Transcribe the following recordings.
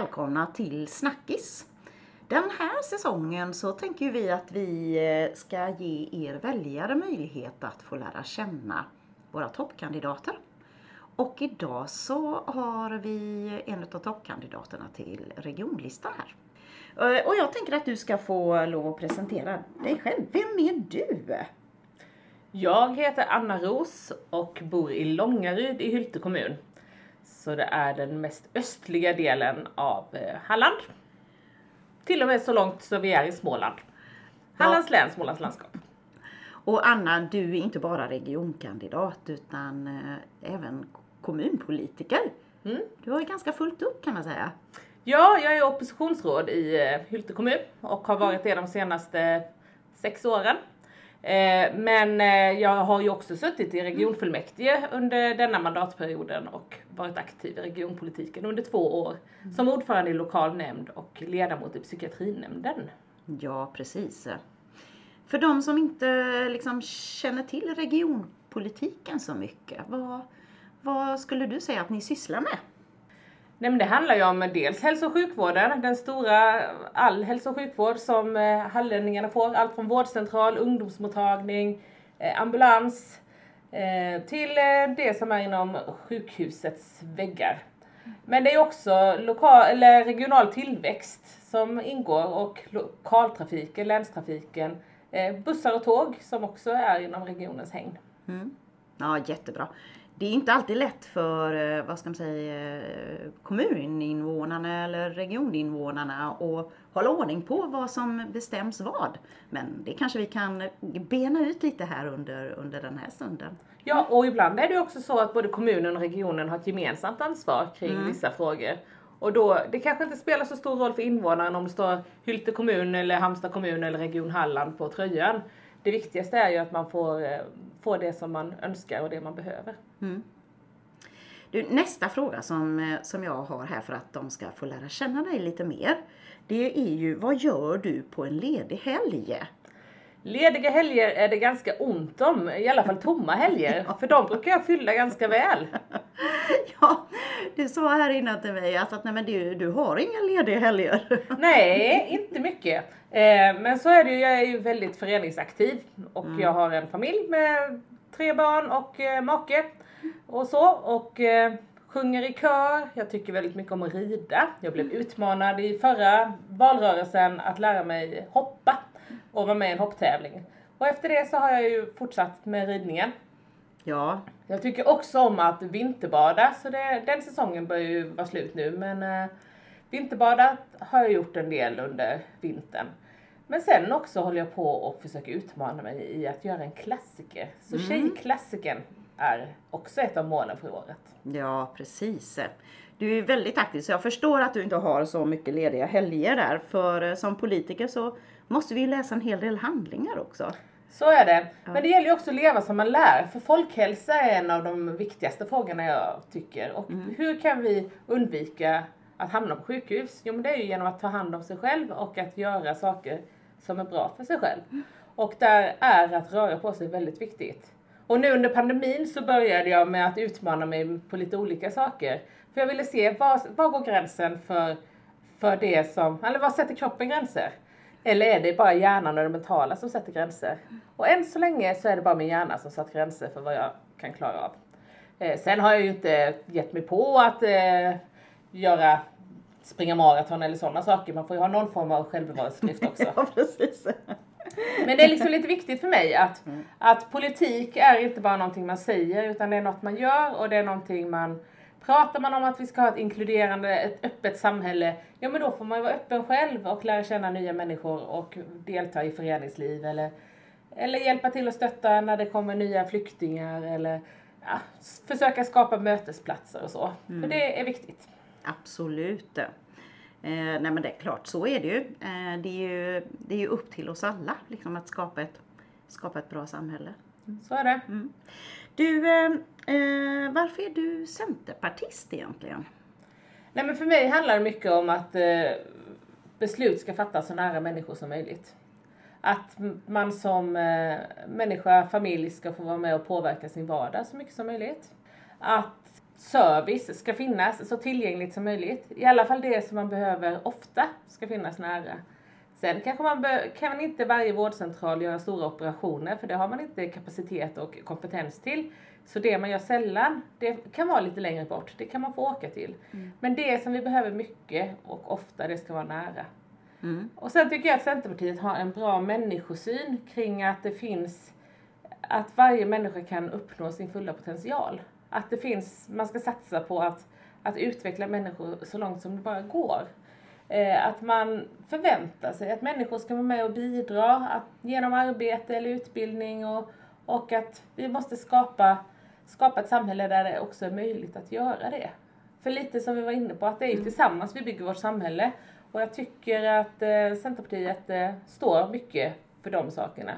Välkomna till Snackis! Den här säsongen så tänker vi att vi eh, ska ge er väljare möjlighet att få lära känna våra toppkandidater. Och idag så har vi en av toppkandidaterna till regionlistan här. Eh, och jag tänker att du ska få lov att presentera dig själv. Vem är du? Jag heter Anna Ros och bor i Långaryd i Hylte kommun. Så det är den mest östliga delen av eh, Halland. Till och med så långt så vi är i Småland. Hallands län, Smålands landskap. Och Anna, du är inte bara regionkandidat utan eh, även kommunpolitiker. Mm. Du har ju ganska fullt upp kan man säga. Ja, jag är oppositionsråd i eh, Hylte kommun och har varit det de senaste sex åren. Eh, men eh, jag har ju också suttit i regionfullmäktige under denna mandatperioden och varit aktiv i regionpolitiken under två år som ordförande i lokal nämnd och ledamot i psykiatrinämnden. Ja, precis. För de som inte liksom känner till regionpolitiken så mycket, vad, vad skulle du säga att ni sysslar med? Nej men det handlar ju om dels hälso och sjukvården, den stora, all hälso och sjukvård som eh, hallänningarna får. Allt från vårdcentral, ungdomsmottagning, eh, ambulans eh, till eh, det som är inom sjukhusets väggar. Men det är också lokal, eller regional tillväxt som ingår och lokaltrafiken, länstrafiken, eh, bussar och tåg som också är inom regionens hägn. Mm. Ja, jättebra. Det är inte alltid lätt för, eh, vad ska man säga, eh, kommuninvånarna eller regioninvånarna att hålla ordning på vad som bestäms vad. Men det kanske vi kan bena ut lite här under, under den här stunden. Ja, och ibland är det också så att både kommunen och regionen har ett gemensamt ansvar kring Mm. vissa frågor. Och då, det kanske inte spelar så stor roll för invånaren om det står Hylte kommun eller Halmstad kommun eller Region Halland på tröjan. Det viktigaste är ju att man får, eh, får det som man önskar och det man behöver. Mm. Du, nästa fråga som, eh, som jag har här för att de ska få lära känna dig lite mer. Det är ju, vad gör du på en ledig helg? Lediga helger är det ganska ont om, i alla fall tomma helger. För de brukar jag fylla ganska väl. Ja, du sa här innan till mig att, att nej, men du, du har inga lediga helger. Nej, inte mycket. Eh, men så är det ju, jag är ju väldigt föreningsaktiv och jag har en familj med tre barn och eh, make och så och eh, sjunger i kör. Jag tycker väldigt mycket om att rida. Jag blev utmanad i förra valrörelsen att lära mig hoppa och vara med i en hopptävling. Och efter det så har jag ju fortsatt med ridningen. Ja, Jag tycker också om att vinterbada, så det, den säsongen börjar ju vara slut nu. Men eh, vinterbadat har jag gjort en del under vintern. Men sen också håller jag på och försöker utmana mig i att göra en klassiker. Så tjejklassikern är också ett av målen för året. ja precis. Du är väldigt aktiv så jag förstår att du inte har så mycket lediga helger där. För eh, som politiker så måste vi läsa en hel del handlingar också. Så är det. Men det gäller ju också att leva som man lär. För folkhälsa är en av de viktigaste frågorna jag tycker. Och hur kan vi undvika att hamna på sjukhus? Jo men det är ju genom att ta hand om sig själv och att göra saker som är bra för sig själv. Och där är att röra på sig väldigt viktigt. Och nu under pandemin så började jag med att utmana mig på lite olika saker. För jag ville se var, var går gränsen för, för det som, eller var sätter kroppen gränser? Eller är det bara hjärnan och det mentala som sätter gränser? Och än så länge så är det bara min hjärna som satt gränser för vad jag kan klara av. Eh, sen har jag ju inte gett mig på att eh, göra springa maraton eller sådana saker. Man får ju ha någon form av självbevarelsedrift också. Ja, precis. Men det är liksom lite viktigt för mig att, att politik är inte bara någonting man säger utan det är något man gör och det är någonting man Pratar man om att vi ska ha ett inkluderande, ett öppet samhälle, ja men då får man ju vara öppen själv och lära känna nya människor och delta i föreningsliv eller, eller hjälpa till att stötta när det kommer nya flyktingar eller ja, försöka skapa mötesplatser och så. För det är viktigt. Absolut. Eh, nej men det är klart, så är det ju. Eh, det, är ju det är ju upp till oss alla liksom, att skapa ett, skapa ett bra samhälle. Så är det. Du, eh, eh, varför är du centerpartist egentligen? Nej men för mig handlar det mycket om att eh, beslut ska fattas så nära människor som möjligt. Att man som eh, människa, familj ska få vara med och påverka sin vardag så mycket som möjligt. Att service ska finnas så tillgängligt som möjligt. I alla fall det som man behöver ofta ska finnas nära. Sen kanske man kan man inte varje vårdcentral göra stora operationer för det har man inte kapacitet och kompetens till. Så det man gör sällan, det kan vara lite längre bort, det kan man få åka till. Mm. Men det som vi behöver mycket och ofta, det ska vara nära. Mm. Och sen tycker jag att Centerpartiet har en bra människosyn kring att det finns, att varje människa kan uppnå sin fulla potential. Att det finns, man ska satsa på att, att utveckla människor så långt som det bara går. Eh, att man förväntar sig att människor ska vara med och bidra att, genom arbete eller utbildning och, och att vi måste skapa, skapa ett samhälle där det också är möjligt att göra det. För lite som vi var inne på, att det är ju mm. tillsammans vi bygger vårt samhälle. Och jag tycker att eh, Centerpartiet eh, står mycket för de sakerna.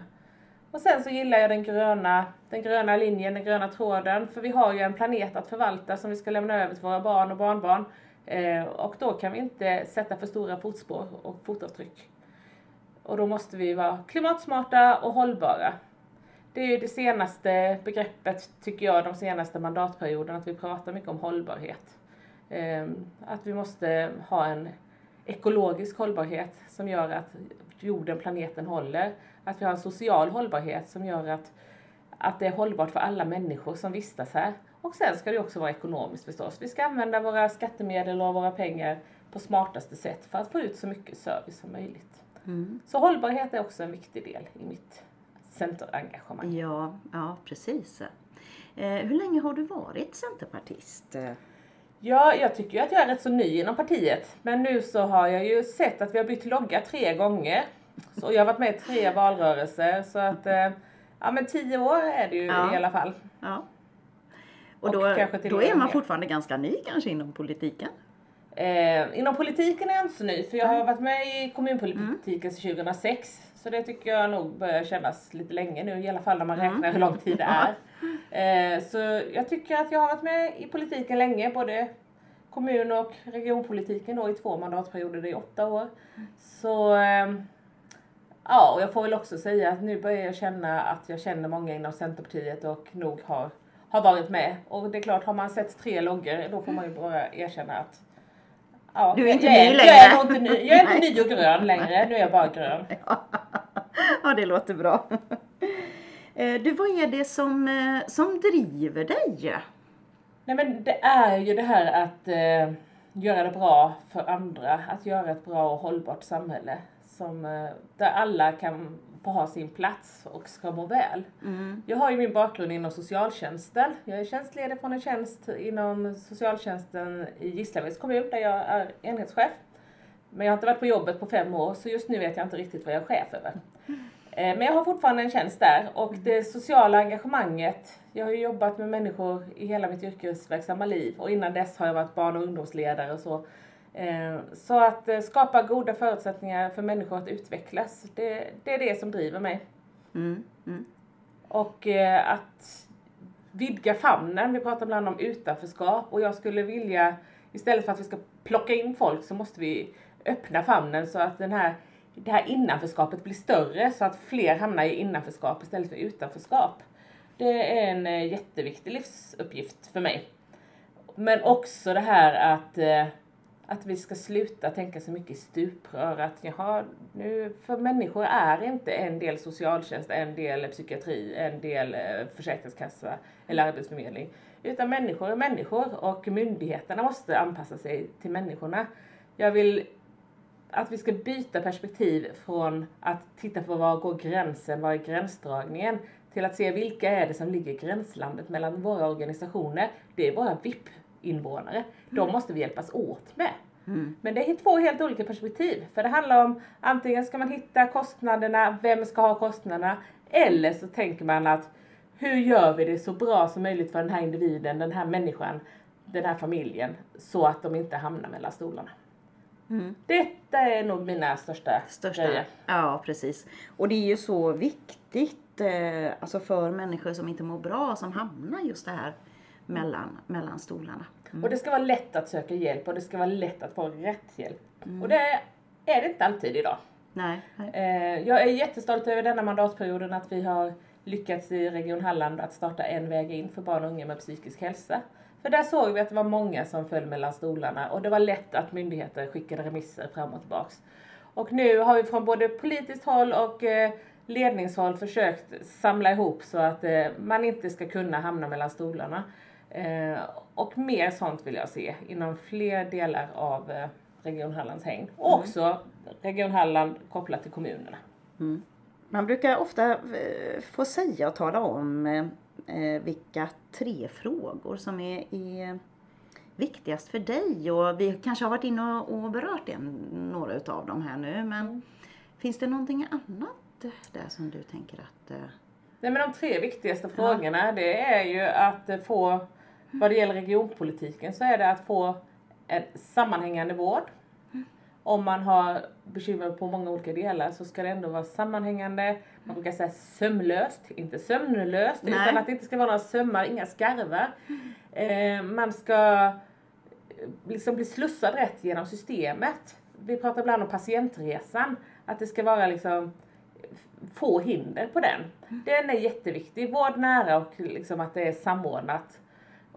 Och sen så gillar jag den gröna, den gröna linjen, den gröna tråden. För vi har ju en planet att förvalta som vi ska lämna över till våra barn och barnbarn. Eh, och då kan vi inte sätta för stora fotspår och fotavtryck. Och då måste vi vara klimatsmarta och hållbara. Det är ju det senaste begreppet, tycker jag, de senaste mandatperioderna, att vi pratar mycket om hållbarhet. Ehm, att vi måste ha en ekologisk hållbarhet som gör att jorden, planeten håller. Att vi har en social hållbarhet som gör att, att det är hållbart för alla människor som vistas här. Och sen ska det också vara ekonomiskt förstås. Vi ska använda våra skattemedel och våra pengar på smartaste sätt för att få ut så mycket service som möjligt. Mm. Så hållbarhet är också en viktig del i mitt centerengagemang. Ja, ja precis. Eh, hur länge har du varit centerpartist? Ja, jag tycker ju att jag är rätt så ny inom partiet. Men nu så har jag ju sett att vi har bytt logga tre gånger. Så jag har varit med i tre valrörelser så att eh, ja men tio år är det ju ja. i alla fall. Ja. Och, och då, då är man fortfarande ganska ny kanske inom politiken? Eh, inom politiken är jag inte så ny för jag har varit med i kommunpolitiken mm. sedan 2006. Så det tycker jag nog börjar kännas lite länge nu i alla fall när man mm. räknar mm. hur lång tid det är. Eh, så jag tycker att jag har varit med i politiken länge, både kommun och regionpolitiken då i två mandatperioder, i åtta år. Så eh, ja, och jag får väl också säga att nu börjar jag känna att jag känner många inom Centerpartiet och nog har, har varit med. Och det är klart, har man sett tre loggor då får man ju bara erkänna att Ja, du är inte jag, ny längre. Jag är, inte ny, jag är inte ny och grön längre, nu är jag bara grön. Ja, det låter bra. Eh, du, vad är det som, eh, som driver dig? Nej men det är ju det här att eh, göra det bra för andra, att göra ett bra och hållbart samhälle som, eh, där alla kan få ha sin plats och ska må väl. Mm. Jag har ju min bakgrund inom socialtjänsten. Jag är tjänstledig från en tjänst inom socialtjänsten i Gislaveds kommun där jag är enhetschef. Men jag har inte varit på jobbet på fem år så just nu vet jag inte riktigt vad jag är chef över. Eh, men jag har fortfarande en tjänst där och det sociala engagemanget. Jag har ju jobbat med människor i hela mitt yrkesverksamma liv och innan dess har jag varit barn och ungdomsledare och så. Eh, så att eh, skapa goda förutsättningar för människor att utvecklas, det, det är det som driver mig. Mm, mm. Och att vidga famnen, vi pratar ibland om utanförskap och jag skulle vilja, istället för att vi ska plocka in folk så måste vi öppna famnen så att den här det här innanförskapet blir större så att fler hamnar i innanförskap istället för utanförskap. Det är en eh, jätteviktig livsuppgift för mig. Men också det här att, eh, att vi ska sluta tänka så mycket i stuprör. Att jaha, nu, för människor är inte en del socialtjänst, en del psykiatri, en del eh, försäkringskassa eller arbetsförmedling. Utan människor är människor och myndigheterna måste anpassa sig till människorna. Jag vill att vi ska byta perspektiv från att titta på var går gränsen, var är gränsdragningen, till att se vilka är det som ligger i gränslandet mellan våra organisationer. Det är våra VIP. Mm. De måste vi hjälpas åt med. Mm. Men det är två helt olika perspektiv. För det handlar om antingen ska man hitta kostnaderna, vem ska ha kostnaderna? Eller så tänker man att hur gör vi det så bra som möjligt för den här individen, den här människan, den här familjen så att de inte hamnar mellan stolarna. Mm. Detta är nog mina största, största grejer. Ja, precis. Och det är ju så viktigt eh, alltså för människor som inte mår bra, som hamnar just det här mellan, mellan stolarna. Mm. Och det ska vara lätt att söka hjälp och det ska vara lätt att få rätt hjälp. Mm. Och det är det inte alltid idag. Nej, nej. Eh, jag är jättestolt över denna mandatperioden att vi har lyckats i Region Halland att starta en väg in för barn och unga med psykisk hälsa. För där såg vi att det var många som föll mellan stolarna och det var lätt att myndigheter skickade remisser fram och tillbaks. Och nu har vi från både politiskt håll och eh, ledningshåll försökt samla ihop så att eh, man inte ska kunna hamna mellan stolarna. Eh, och mer sånt vill jag se inom fler delar av Region Hallands hägn. Och mm. också Region Halland kopplat till kommunerna. Mm. Man brukar ofta få säga och tala om vilka tre frågor som är, är viktigast för dig och vi kanske har varit inne och, berört en, några utav dem här nu men mm. finns det någonting annat där som du tänker att... Nej men de tre viktigaste frågorna ja. det är ju att få, vad det gäller regionpolitiken så är det att få en sammanhängande vård. Om man har bekymmer på många olika delar så ska det ändå vara sammanhängande, man brukar säga sömlöst, inte sömnlöst, Nej. utan att det inte ska vara några sömmar, inga skarvar. Eh, man ska liksom bli slussad rätt genom systemet. Vi pratar ibland om patientresan, att det ska vara liksom få hinder på den. Den är jätteviktig. Vård nära och liksom att det är samordnat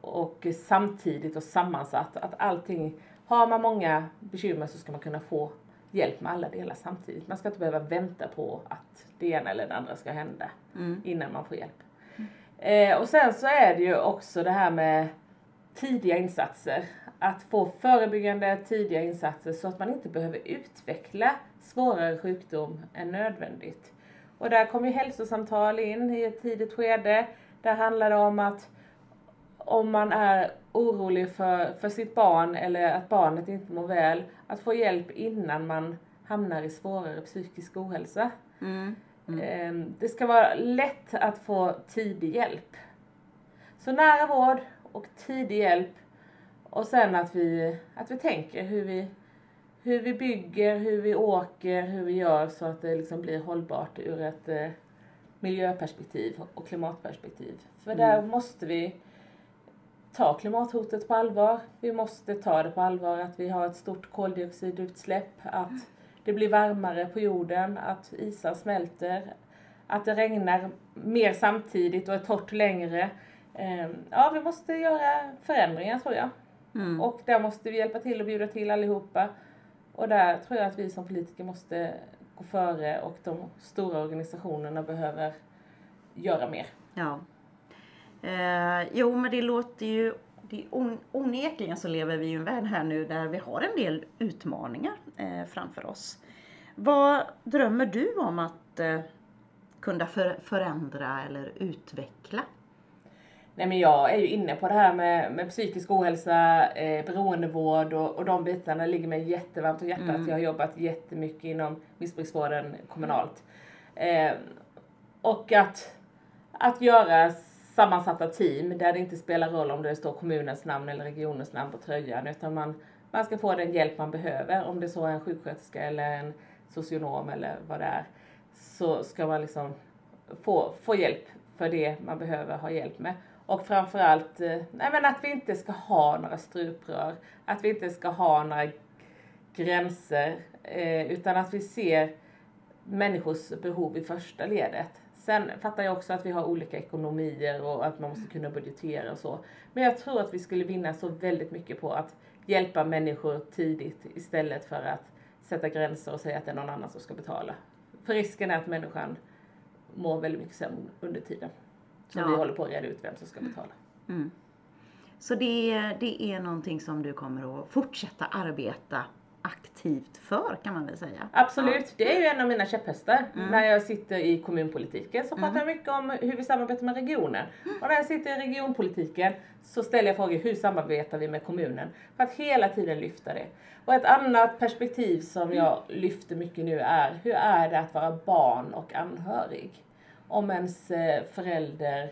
och samtidigt och sammansatt. Att allting, har man många bekymmer så ska man kunna få hjälp med alla delar samtidigt. Man ska inte behöva vänta på att det ena eller det andra ska hända mm. innan man får hjälp. Mm. Eh, och sen så är det ju också det här med tidiga insatser. Att få förebyggande tidiga insatser så att man inte behöver utveckla svårare sjukdom än nödvändigt. Och där kommer hälsosamtal in i ett tidigt skede. Där handlar det om att om man är orolig för, för sitt barn eller att barnet inte mår väl, att få hjälp innan man hamnar i svårare psykisk ohälsa. Mm. Mm. Ehm, det ska vara lätt att få tidig hjälp. Så nära vård och tidig hjälp och sen att vi, att vi tänker hur vi hur vi bygger, hur vi åker, hur vi gör så att det liksom blir hållbart ur ett eh, miljöperspektiv och klimatperspektiv. För mm. där måste vi ta klimathotet på allvar. Vi måste ta det på allvar att vi har ett stort koldioxidutsläpp, att det blir varmare på jorden, att isar smälter, att det regnar mer samtidigt och är torrt längre. Eh, ja, vi måste göra förändringar tror jag. Mm. Och där måste vi hjälpa till och bjuda till allihopa. Och där tror jag att vi som politiker måste gå före och de stora organisationerna behöver göra mer. Ja. Eh, jo men det låter ju det, on, onekligen så lever vi i en värld här nu där vi har en del utmaningar eh, framför oss. Vad drömmer du om att eh, kunna för, förändra eller utveckla? Nej men jag är ju inne på det här med, med psykisk ohälsa, eh, beroendevård och, och de bitarna ligger mig jättevarmt om hjärtat. Mm. Jag har jobbat jättemycket inom missbruksvården kommunalt. Eh, och att, att göra sammansatta team där det inte spelar roll om det står kommunens namn eller regionens namn på tröjan utan man, man ska få den hjälp man behöver. Om det så är en sjuksköterska eller en socionom eller vad det är så ska man liksom få, få hjälp för det man behöver ha hjälp med. Och framförallt, eh, nej men att vi inte ska ha några struprör, att vi inte ska ha några gränser, eh, utan att vi ser människors behov i första ledet. Sen fattar jag också att vi har olika ekonomier och att man måste kunna budgetera och så. Men jag tror att vi skulle vinna så väldigt mycket på att hjälpa människor tidigt istället för att sätta gränser och säga att det är någon annan som ska betala. För risken är att människan mår väldigt mycket sämre under tiden. Så ja. vi håller på att reda ut vem som ska betala. Mm. Så det, det är någonting som du kommer att fortsätta arbeta aktivt för kan man väl säga. Absolut, det är ju en av mina käpphästar. Mm. När jag sitter i kommunpolitiken så pratar mm. jag mycket om hur vi samarbetar med regionen. Mm. Och när jag sitter i regionpolitiken så ställer jag frågor, hur samarbetar vi med kommunen? För att hela tiden lyfta det. Och ett annat perspektiv som jag lyfter mycket nu är, hur är det att vara barn och anhörig? om ens eh, förälder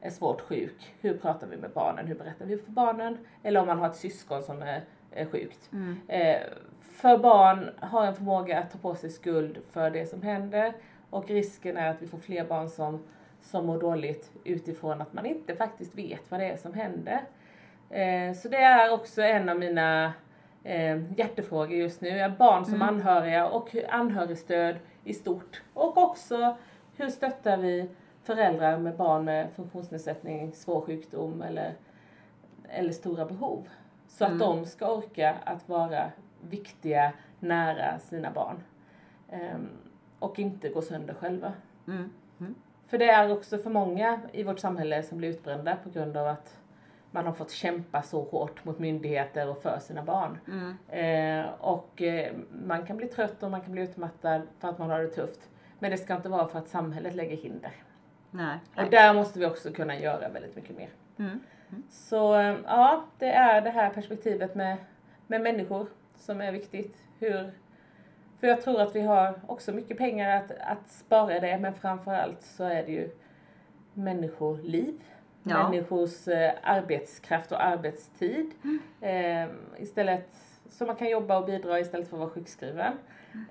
är svårt sjuk, hur pratar vi med barnen? Hur berättar vi för barnen? Eller om man har ett syskon som är, är sjukt. Mm. Eh, för barn har en förmåga att ta på sig skuld för det som händer och risken är att vi får fler barn som, som mår dåligt utifrån att man inte faktiskt vet vad det är som händer. Eh, så det är också en av mina eh, hjärtefrågor just nu. Barn som mm. anhöriga och anhörigstöd i stort. Och också hur stöttar vi föräldrar med barn med funktionsnedsättning, svår sjukdom eller eller stora behov. Så att de ska orka att vara viktiga nära sina barn. Um, och inte gå sönder själva. Mm. Mm. För det är också för många i vårt samhälle som blir utbrända på grund av att man har fått kämpa så hårt mot myndigheter och för sina barn. Mm. Eh, och eh, man kan bli trött och man kan bli utmattad för att man har det tufft. Men det ska inte vara för att samhället lägger hinder. Nej. Och där måste vi också kunna göra väldigt mycket mer. Mm. Så eh, ja, det är det här perspektivet med, med människor som är viktigt. Hur, för jag tror att vi har också mycket pengar att, att spara det, men framförallt så är det ju människoliv. Ja. Människors eh, arbetskraft och arbetstid. Eh, istället, så man kan jobba och bidra istället för att vara sjukskriven.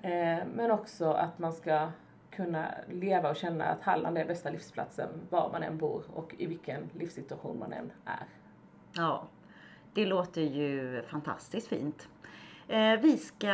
Eh, men också att man ska kunna leva och känna att Halland är bästa livsplatsen var man än bor och i vilken livssituation man än är. Ja, det låter ju fantastiskt fint. Eh, vi ska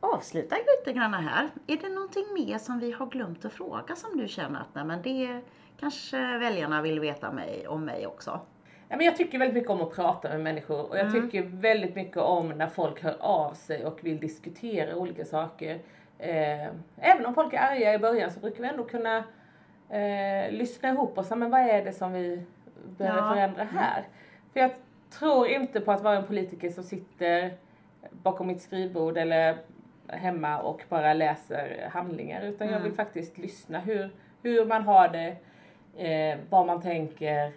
avsluta lite grann här. Är det någonting mer som vi har glömt att fråga som du känner att nej, men det kanske väljarna vill veta mig, om mig också? Ja, men jag tycker väldigt mycket om att prata med människor och jag Mm. tycker väldigt mycket om när folk hör av sig och vill diskutera olika saker. Eh, även om folk är arga i början så brukar vi ändå kunna eh, lyssna ihop och säga, men vad är det som vi behöver Ja. förändra här? För jag tror inte på att vara en politiker som sitter bakom mitt skrivbord eller hemma och bara läser handlingar utan jag Mm. vill faktiskt lyssna hur, hur man har det, eh, vad man tänker,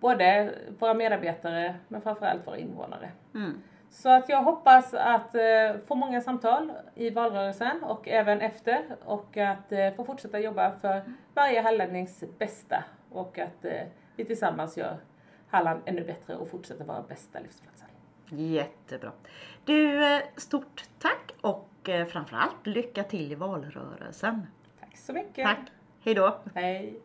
både våra medarbetare men framförallt våra invånare. Mm. Så att jag hoppas att eh, få många samtal i valrörelsen och även efter och att eh, få fortsätta jobba för varje hallännings bästa och att eh, vi tillsammans gör Halland ännu bättre och fortsätter vara bästa livsplatsen. Jättebra. Du, stort tack och framförallt lycka till i valrörelsen. Tack så mycket. Tack. Hej då. Hej.